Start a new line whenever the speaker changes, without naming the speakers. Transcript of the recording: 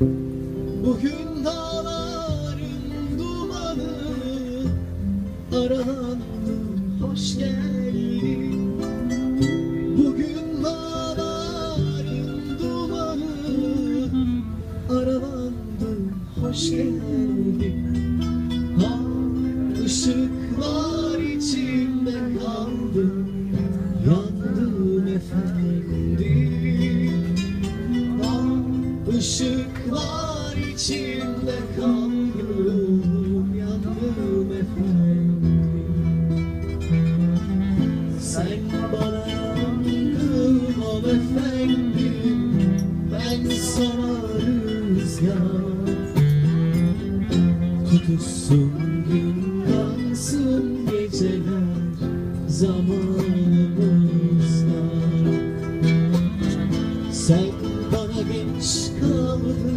Bugün dağların dumanı Arandım hoş geldin. Bugün dağların dumanı Aralandım hoş geldin. Ha ışıklar içinde kaldım Işıklar içinde kaldım Yandım efendim. Sen bana yandın ol efendim Ben sana rüzgar. Tutuşsun gün yansın geceler zamanımızda Sen bana geç kaldın